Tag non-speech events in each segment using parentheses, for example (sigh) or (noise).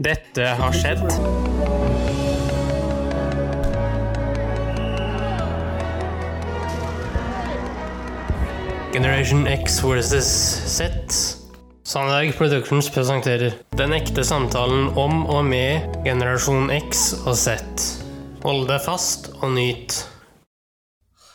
Dette har skjedd. Generation X versus Z. Sandberg Productions presenterer Den ekte samtalen om og med generasjon X og Z. Hold deg fast og nyt.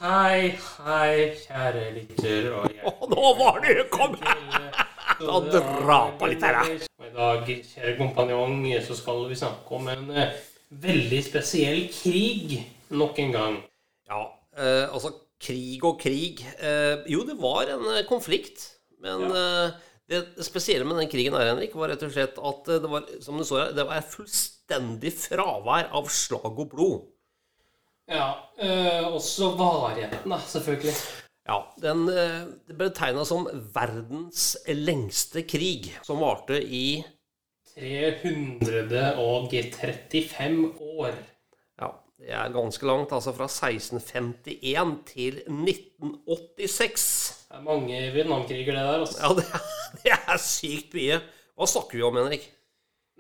Hei, hei, kjære lytter og Å, nå var det Kom her! Da dra på litt her, I dag, kjære kompanjong, så skal vi snakke om en eh, veldig spesiell krig nok en gang. Ja, eh, altså krig og krig eh, Jo, det var en eh, konflikt. Men eh, det spesielle med den krigen her, Henrik, var rett og slett at eh, det var som du så her, det var fullstendig fravær av slag og blod. Ja, eh, også varigheten, da, selvfølgelig. Ja, den eh, betegna som verdens lengste krig, som varte i 335 år. Ja, det er ganske langt. Altså fra 1651 til 1986. Det er mange Vietnamkriger, det der. altså. Ja, det er, (laughs) det er sykt mye. Hva snakker vi om, Henrik?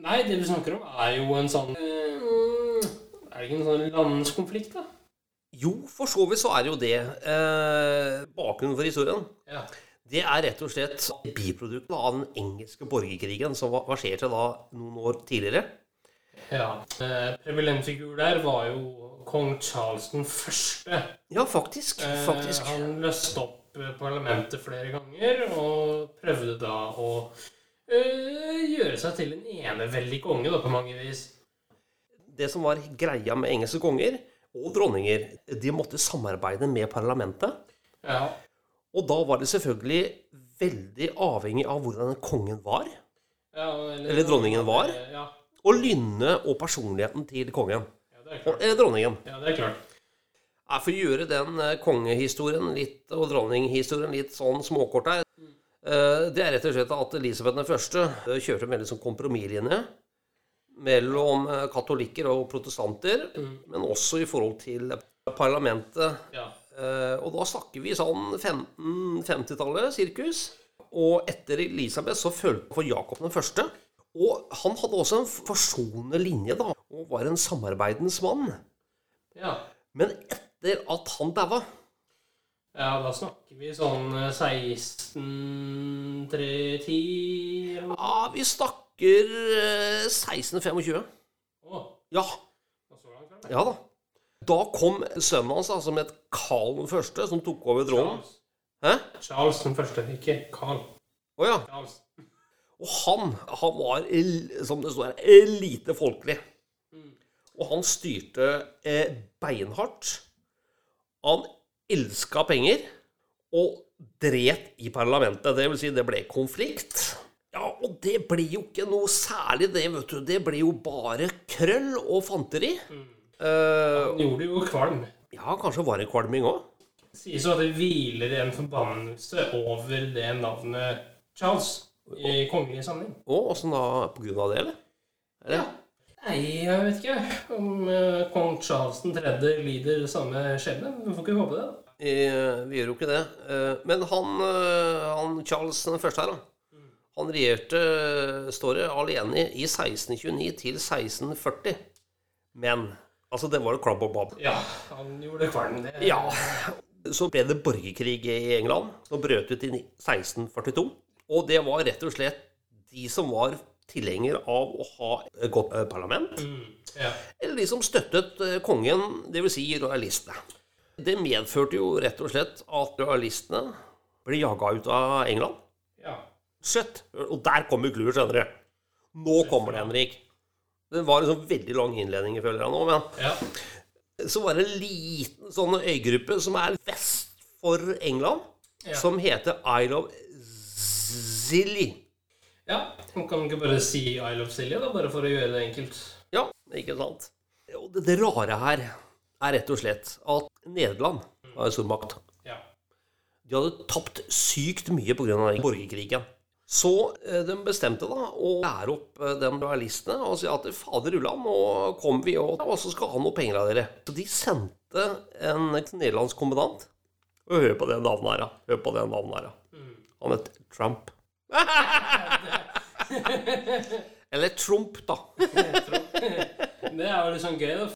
Nei, det vi snakker om, er jo en sånn eh, Er det ikke en sånn landskonflikt, da? Jo, for så vidt så er det jo det. Eh, bakgrunnen for historien Ja. det er rett og slett biproduktet av den engelske borgerkrigen som verserte da noen år tidligere. ja. Eh, Prevalentfigur der var jo kong Charles den første. Ja, faktisk. faktisk. Eh, han løste opp eh, parlamentet flere ganger og prøvde da å eh, gjøre seg til en eneveldig konge, da, på mange vis. Det som var greia med engelske konger og dronninger, de måtte samarbeide med parlamentet. Ja. Og da var det selvfølgelig veldig avhengig av hvordan kongen var. ja Eller dronningen var. Ja, Og lynnet og personligheten til kongen. ja, det er klart. Eller dronningen. Ja, det er klart. Ja, For å gjøre den eh, kongehistorien litt, og dronninghistorien litt sånn småkort her eh, Det er rett og slett at Elisabeth den første eh, kjørte en veldig sånn kompromisslinje mellom eh, katolikker og protestanter, men også i forhold til parlamentet. Ja. Eh, Og da snakker vi sånn 1550-tallet, sirkus. Og etter Elisabeth så følte for Jakob den første. Og han hadde også en forsonende linje, da, og var en samarbeidens mann. ja. Men etter at han daua Ja, da snakker vi sånn eh, 16-3-10 eller noe. Ja, vi snakker eh, 1625. Oh. Ja, ja da. Da kom sønnen hans, altså som het Karl den første, som tok over tronen. Charles. Hæ? Charles den første, ikke Carl. Å ja. Charles. Og han, han var, som det står her, lite folkelig. Og han styrte eh, beinhardt. Han elska penger og dret i parlamentet. Det vil si, det ble konflikt. Og det blir jo ikke noe særlig, det, vet du. Det blir jo bare krøll og fanteri. Eh, Han gjorde jo kvalm. ja, kanskje var det kvalming òg. Sies jo at det hviler en forbannelse over det navnet Charles i kongelig samling. Å, åssen da? På grunn av det, eller? eller? Ja. Nei, jeg vet ikke om uh, kong Charles den tredje lider samme skjebne. Vi får ikke håpe det. da. Eh, vi gjør jo ikke det. Men han, han Charles den første her, da. Han regjerte, eh, står det, alene i 1629 til 1640. Men altså, det var jo klabb og bab. Ja, han gjorde kvalm. Det. Ja. Så ble det borgerkrig i England. som brøt ut i 1642. Og det var rett og slett de som var tilhenger av å ha et godt eh, parlament. Mm, ja. Eller de som støttet eh, kongen, dvs. Si royalistene. Det medførte jo rett og slett at royalistene ble jaga ut av England. Shit! Og der kommer clouet, skjønner du. Nå kommer det, Henrik. Det var en sånn veldig lang innledning, føler jeg nå. Men ja. så var det en liten sånn øygruppe som er vest for England, Ja. som heter Isle of Zilly. ja. Man kan ikke bare si Isle of Zilly, da, bare for å gjøre det enkelt. Ja, ikke sant? Det, det rare her er rett og slett at Nederland en stormakt. Ja. De hadde tapt sykt mye pga. borgerkrigen. Så eh, de bestemte da å lære opp den de royalistene og si at fader ulland, nå kommer vi, og, og så skal ha noe penger av dere. Så de sendte en nederlandsk kommandant. Og hør på det navnet her, da. Hør på det navnet her, da. Han het Trump. (laughs) Eller Trump, da. Det er jo litt sånn gøy, da.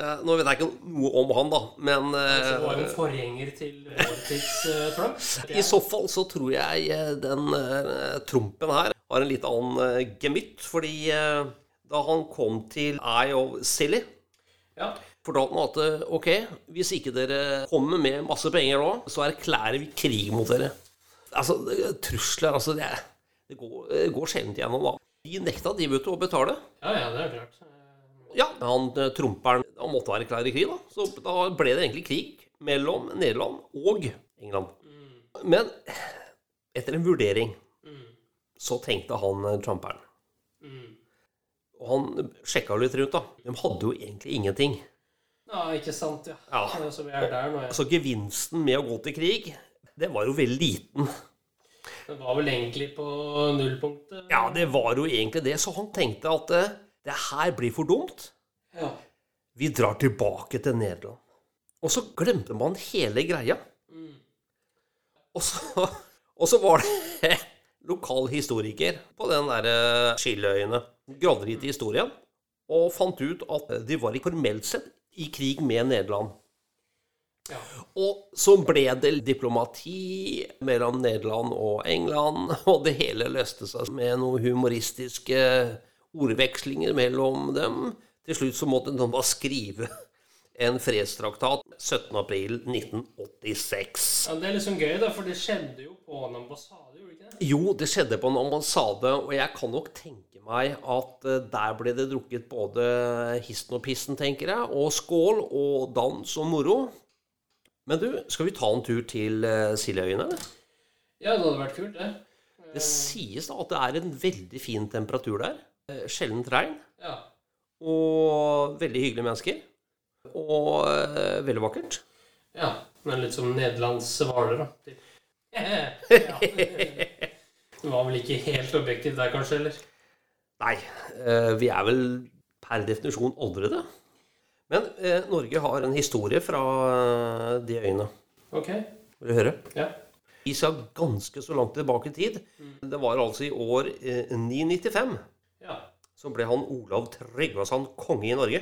Eh, Nå vet jeg ikke noe om han, da, men Det var en eh, forgjenger til vår tids Trump. (laughs) i så fall så tror jeg eh, den Trumpen her har en litt annen gemytt. Fordi da han kom til Eye of Silly, Ja. fortalte han at ok, hvis ikke dere kommer med masse penger nå, så erklærer vi krig mot dere. Altså, trusler altså, det, det, går, det går sjelden gjennom, da. De nekta de, vet du, å betale. ja, ja, det er klart. Ja, han eh, tromperen han måtte erklære krig, da. Så da ble det egentlig krig mellom Nederland og England. Men etter en vurdering så tenkte han tromperen. trumperen Og han sjekka litt rundt, da. De hadde jo egentlig ingenting. Ja, ikke sant, ja. Ja. Så ja. Så gevinsten med å gå til krig, det var jo veldig liten. Det var vel egentlig på nullpunktet. Ja, det var jo egentlig det. Så han tenkte at eh, det her blir for dumt. Ja. Vi drar tilbake til Nederland. Og så glemte man hele greia. Og så, og så var det (laughs) lokal historiker på den der Skilløyene. Gravde i historien og fant ut at de var i formelt sett i krig med Nederland. Ja. Og så ble det diplomati mellom Nederland og England, (laughs) og det hele løste seg med noen humoristiske ordvekslinger mellom dem. Til slutt så måtte de bare skrive en fredstraktat 17.4.1986. ja, det er liksom gøy, da, for det skjedde jo på en ambassade, gjorde det ikke det? Jo, det skjedde på en ambassade, og jeg kan nok tenke meg at eh, der ble det drukket både histen og pissen, tenker jeg, og skål og dans og moro. Men du, skal vi ta en tur til Siljeøyene? Siljaøyene? Ja, det hadde vært kult, det. Det sies da at det er en veldig fin temperatur der. Eh, Sjeldent regn. Ja. Og veldig hyggelige mennesker. Og eh, veldig vakkert. ja. Men litt som Nederlands hvaler, da. (laughs) ja. (laughs) Det var vel ikke helt objektivt der, kanskje? eller? Nei, eh, vi er vel per definisjon aldrede. Men eh, Norge har en historie fra eh, de øyene. Ok. Vil du høre? Ja. Vi skal ganske så langt tilbake i tid. Det var altså i år eh, 995. Så ble han Olav Tryggvason konge i Norge.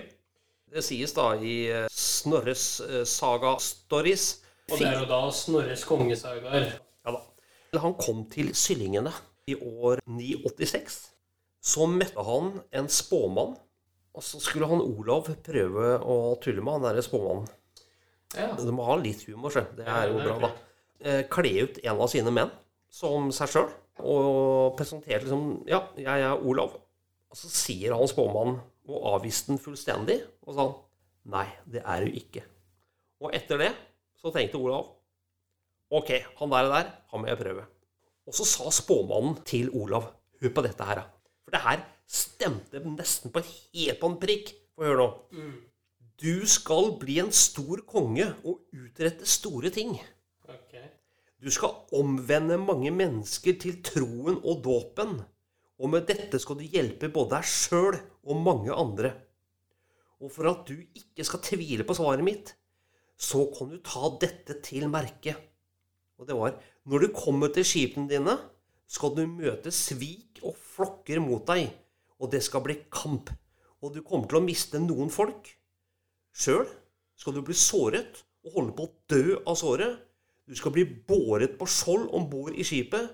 Det sies da i eh, Snorres eh, saga Stories. Og det er jo da Snorres kongesagaer. Ja da. Han kom til Syllingene i år 986. Så møtte han en spåmann. Og så skulle han Olav prøve å tulle med han derre spåmannen. Ja. Du må ha litt humor, sjø. Det er jo bra, da. Eh, Kle ut en av sine menn som seg sjøl, og presenterte liksom Ja, jeg er Olav. Og så sier han spåmannen, og avviste den fullstendig, og sa nei, det er du ikke. Og etter det så tenkte Olav ok, han der, der, han må jeg prøve. Og så sa spåmannen til Olav hør på dette her. For det her stemte nesten på helt på en prikk. Få høre nå. Du skal bli en stor konge og utrette store ting. Okay. Du skal omvende mange mennesker til troen og dåpen. Og med dette skal du hjelpe både deg sjøl og mange andre. Og for at du ikke skal tvile på svaret mitt, så kan du ta dette til merke. Og det var når du kommer til skipene dine, skal du møte svik og flokker mot deg, og det skal bli kamp. Og du kommer til å miste noen folk. Sjøl skal du bli såret og holde på å dø av såret. Du skal bli båret på skjold om bord i skipet,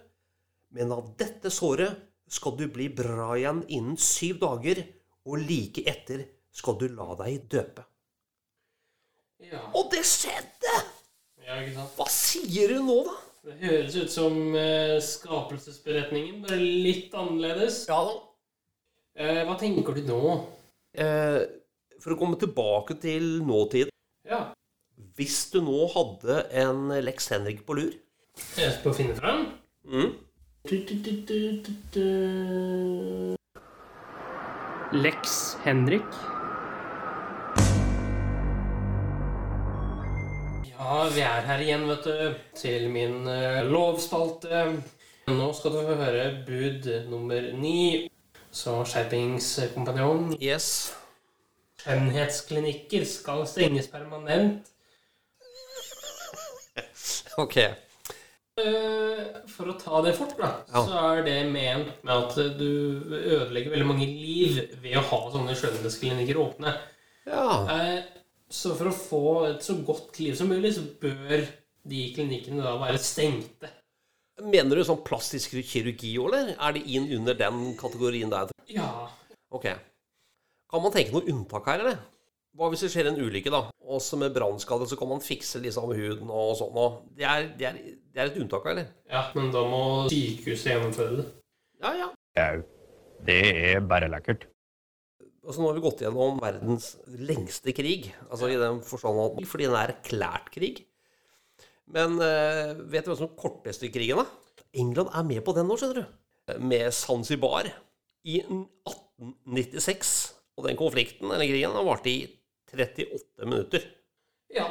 men av dette såret skal du bli bra igjen innen syv dager, og like etter skal du la deg døpe. Ja. Og det skjedde! ja, ikke sant. Hva sier du nå, da? Det høres ut som eh, skapelsesberetningen, bare litt annerledes. Ja da. Eh, hva tenker du nå? Eh, for å komme tilbake til nåtid. Ja. Hvis du nå hadde en Lex Henrik på lur Jeg skal finne fram. mm. Lex Henrik. Ja, vi er her igjen, vet du, til min eh, lovspalte. Nå skal du få høre bud nummer ni. Så skjerpingskompanjong. Yes. Skjønnhetsklinikker skal stenges permanent. (laughs) Ok. Eh, For å ta det fort, da, Ja. så er det ment med at du ødelegger veldig mange liv ved å ha sånne skjønnhetsklinikker åpne. Ja. Eh, Så for å få et så godt liv som mulig, så bør de klinikkene da være stengte. Mener du sånn plastisk kirurgi òg, eller? Er det inn under den kategorien der? Ja. Ok. Kan man tenke noe unntak her, eller? Hva hvis det skjer en ulykke, da? Også med brannskade, så kan man fikse liksom huden og sånn. Og det, er, det, er, det er et unntak, eller? ja, men da må sykehuset gjennomføre det. Ja, ja. Jau. Det er bare lekkert. Altså, nå har vi gått gjennom verdens lengste krig. Altså i den forstand at Fordi den er erklært krig. Men eh, vet du hva som er korteste krigen, da? England er med på den nå, skjønner du. Med Zanzibar i 1896. Og den konflikten, eller krigen, har vart i 38 minutter. Ja.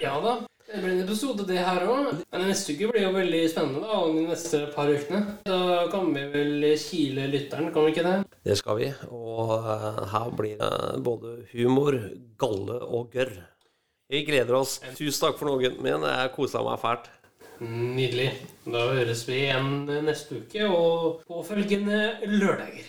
Ja da. Det blir en episode, det her òg. Men neste uke blir jo veldig spennende, da. Og de neste par ukene. Da kan vi vel kile lytteren, kan vi ikke det? Det skal vi. Og eh, her blir det både humor, galle og gørr. Vi gleder oss. Tusen takk for noen min. Jeg kosa meg fælt. Nydelig. Da høres vi igjen neste uke, og påfølgende lørdager.